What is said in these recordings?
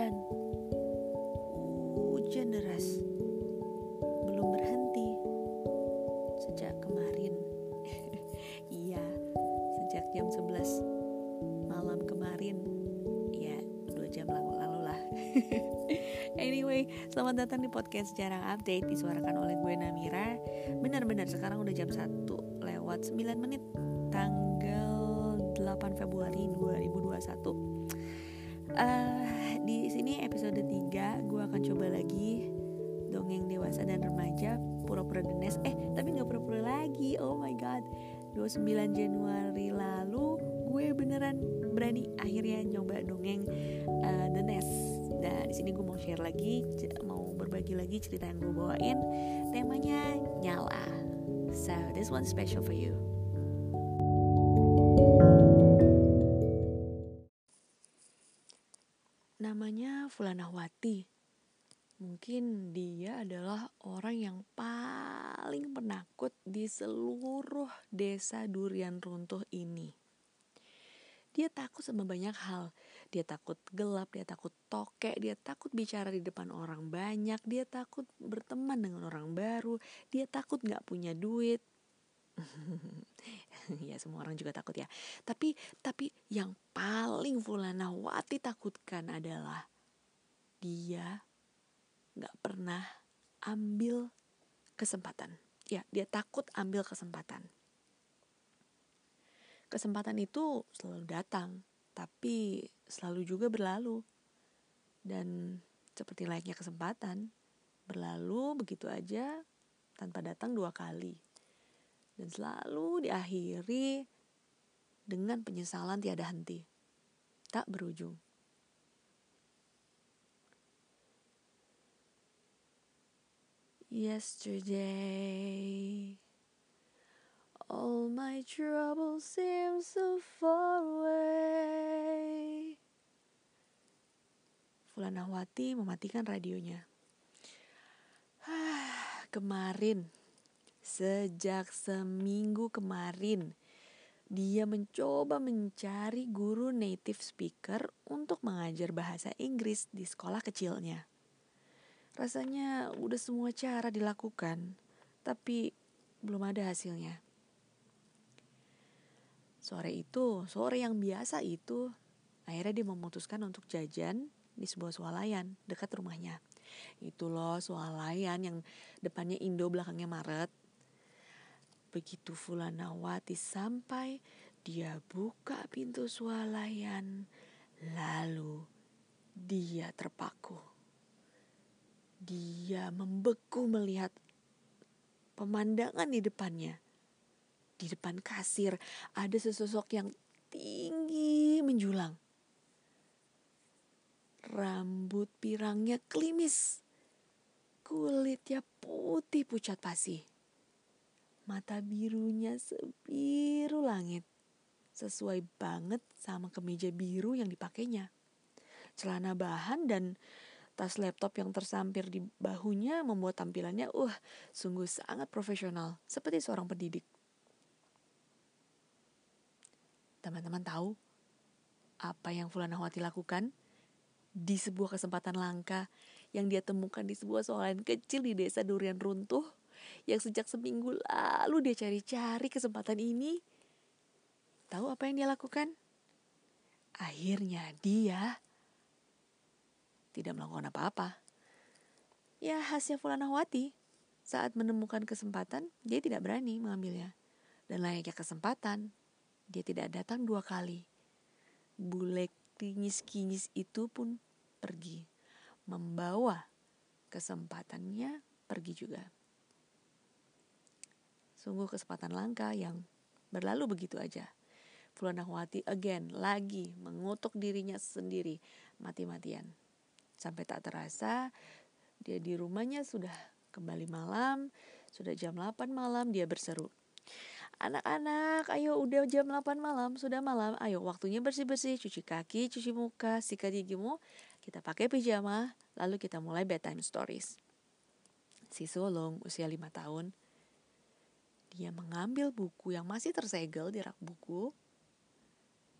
hujan. Hujan deras. Belum berhenti. Sejak kemarin. iya, sejak jam 11 malam kemarin. Ya, dua jam lalu, lah. anyway, selamat datang di podcast Jarang Update disuarakan oleh gue Namira. Benar-benar sekarang udah jam 1 lewat 9 menit tanggal 8 Februari 2021 uh, di sini episode 3 gue akan coba lagi. Dongeng dewasa dan remaja pura-pura denes eh tapi nggak pura-pura lagi. Oh my god. 29 Januari lalu gue beneran berani akhirnya nyoba dongeng uh, The Nest. Nah di sini gue mau share lagi mau berbagi lagi cerita yang gue bawain. Temanya nyala. So this one's special for you. Fulanawati. Mungkin dia adalah orang yang paling penakut di seluruh desa durian runtuh ini. Dia takut sama banyak hal. Dia takut gelap, dia takut tokek, dia takut bicara di depan orang banyak, dia takut berteman dengan orang baru, dia takut gak punya duit. ya semua orang juga takut ya. Tapi tapi yang paling Fulana Wati takutkan adalah dia gak pernah ambil kesempatan. Ya, dia takut ambil kesempatan. Kesempatan itu selalu datang, tapi selalu juga berlalu. Dan seperti layaknya kesempatan, berlalu begitu aja tanpa datang dua kali. Dan selalu diakhiri dengan penyesalan tiada henti. Tak berujung. Yesterday All my troubles seem so far away. Fulanawati mematikan radionya. kemarin, sejak seminggu kemarin, dia mencoba mencari guru native speaker untuk mengajar bahasa Inggris di sekolah kecilnya. Rasanya udah semua cara dilakukan, tapi belum ada hasilnya. Sore itu, sore yang biasa itu, akhirnya dia memutuskan untuk jajan di sebuah swalayan dekat rumahnya. Itu loh swalayan yang depannya Indo belakangnya Maret. Begitu Fulanawati sampai, dia buka pintu swalayan, lalu dia terpaku. Dia membeku melihat pemandangan di depannya. Di depan kasir ada sesosok yang tinggi menjulang. Rambut pirangnya klimis. Kulitnya putih pucat pasi. Mata birunya sebiru langit. Sesuai banget sama kemeja biru yang dipakainya. Celana bahan dan Tas laptop yang tersampir di bahunya membuat tampilannya uh sungguh sangat profesional, seperti seorang pendidik. Teman-teman tahu apa yang Fulanawati lakukan? Di sebuah kesempatan langka yang dia temukan di sebuah soalan kecil di desa Durian Runtuh yang sejak seminggu lalu dia cari-cari kesempatan ini. Tahu apa yang dia lakukan? Akhirnya dia tidak melakukan apa-apa. Ya hasil Fulanawati, saat menemukan kesempatan, dia tidak berani mengambilnya. Dan layaknya kesempatan, dia tidak datang dua kali. Bule kinyis-kinyis itu pun pergi, membawa kesempatannya pergi juga. Sungguh kesempatan langka yang berlalu begitu aja. Fulanawati again lagi mengutuk dirinya sendiri mati-matian. Sampai tak terasa dia di rumahnya sudah kembali malam, sudah jam 8 malam dia berseru. Anak-anak, ayo udah jam 8 malam, sudah malam, ayo waktunya bersih-bersih, cuci kaki, cuci muka, sikat gigimu, kita pakai pijama, lalu kita mulai bedtime stories. Si sulung usia 5 tahun Dia mengambil buku yang masih tersegel di rak buku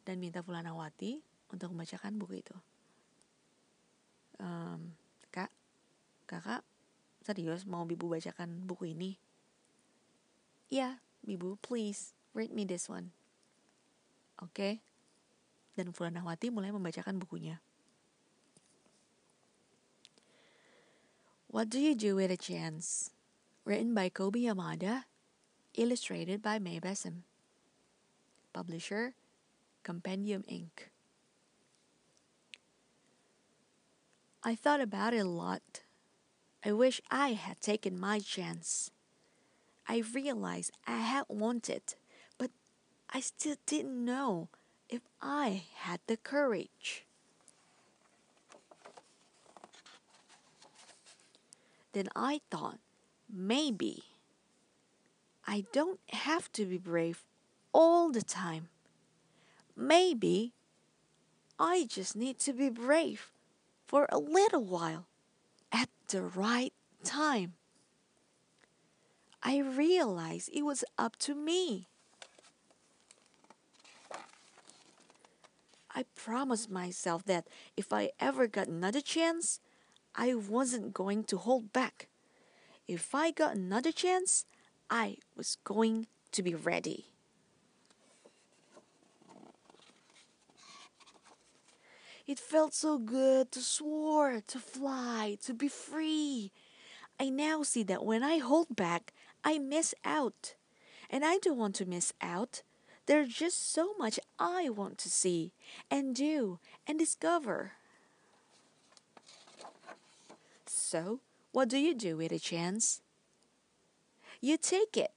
dan minta Fulanawati untuk membacakan buku itu. Um, kak, kakak serius mau Bibu bacakan buku ini? Iya, Bibu, please read me this one. Oke. Okay? Dan Fulanawati mulai membacakan bukunya. What Do You Do With a Chance? Written by Kobe Yamada, illustrated by May Besem. Publisher, Compendium Inc. I thought about it a lot. I wish I had taken my chance. I realized I had wanted, but I still didn't know if I had the courage. Then I thought, maybe I don't have to be brave all the time. Maybe I just need to be brave for a little while at the right time. I realized it was up to me. I promised myself that if I ever got another chance, I wasn't going to hold back. If I got another chance, I was going to be ready. It felt so good to soar, to fly, to be free. I now see that when I hold back, I miss out. And I don't want to miss out. There's just so much I want to see and do and discover. So, what do you do with a chance? You take it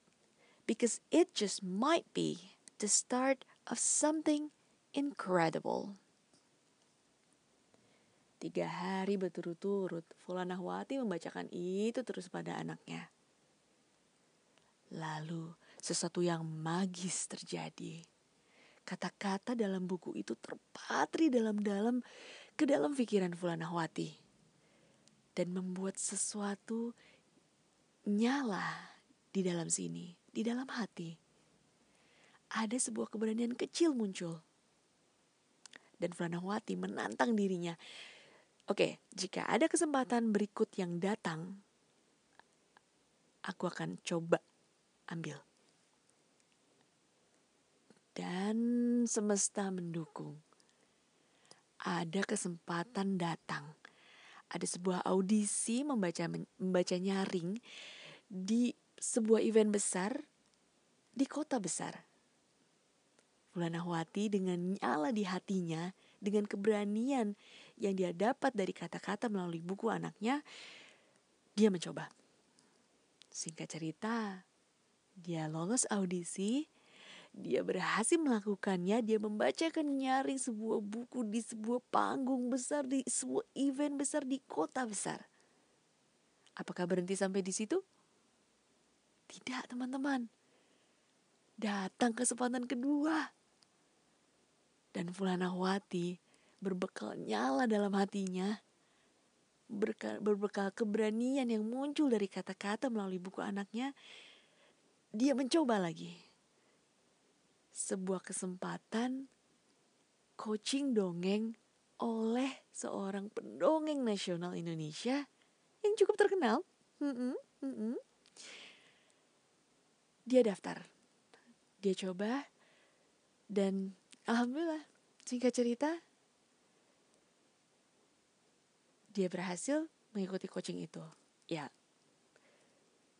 because it just might be the start of something incredible. Tiga hari berturut-turut, Fulanahwati membacakan itu terus pada anaknya. Lalu, sesuatu yang magis terjadi. Kata-kata dalam buku itu terpatri dalam-dalam ke dalam pikiran Fulanahwati dan membuat sesuatu nyala di dalam sini, di dalam hati. Ada sebuah keberanian kecil muncul. Dan Franawati menantang dirinya. Oke, jika ada kesempatan berikut yang datang, aku akan coba ambil. Dan semesta mendukung. Ada kesempatan datang ada sebuah audisi membaca membaca nyaring di sebuah event besar di kota besar. Fulanahwati dengan nyala di hatinya, dengan keberanian yang dia dapat dari kata-kata melalui buku anaknya, dia mencoba. Singkat cerita, dia lolos audisi dia berhasil melakukannya, dia membacakan nyaring sebuah buku di sebuah panggung besar, di sebuah event besar di kota besar. Apakah berhenti sampai di situ? Tidak, teman-teman. Datang kesempatan kedua. Dan Fulanawati berbekal nyala dalam hatinya, berbekal keberanian yang muncul dari kata-kata melalui buku anaknya, dia mencoba lagi sebuah kesempatan coaching dongeng oleh seorang pendongeng nasional Indonesia yang cukup terkenal. Dia daftar, dia coba, dan alhamdulillah, singkat cerita, dia berhasil mengikuti coaching itu. Ya,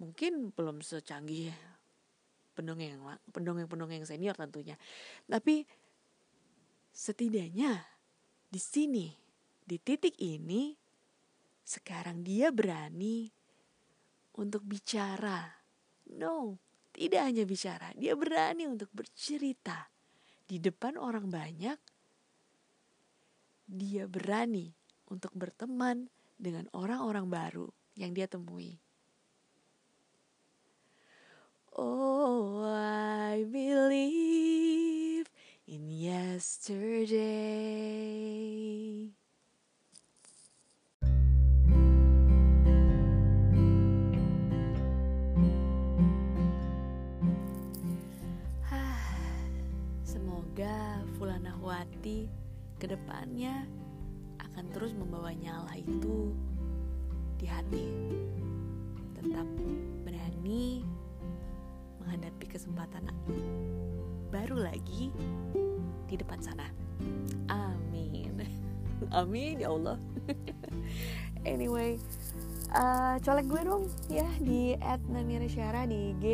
mungkin belum secanggih pendongeng pendongeng pendongeng senior tentunya. Tapi setidaknya di sini di titik ini sekarang dia berani untuk bicara. No tidak hanya bicara dia berani untuk bercerita. Di depan orang banyak dia berani untuk berteman dengan orang-orang baru yang dia temui Oh, I believe in yesterday. Nyala itu di hati. Tetap berani menghadapi kesempatan baru lagi di depan sana. Amin. Amin ya Allah. anyway, uh, colek gue dong ya di @namira di IG.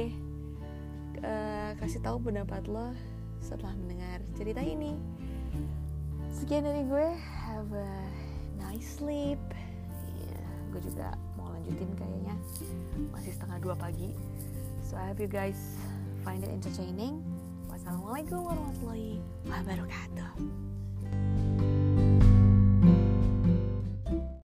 Uh, kasih tahu pendapat lo setelah mendengar cerita ini. Sekian dari gue. Have a nice sleep. Yeah, gue juga mau lanjutin kayaknya. Masih setengah dua pagi. So I hope you guys find it entertaining. Wassalamualaikum warahmatullahi wabarakatuh.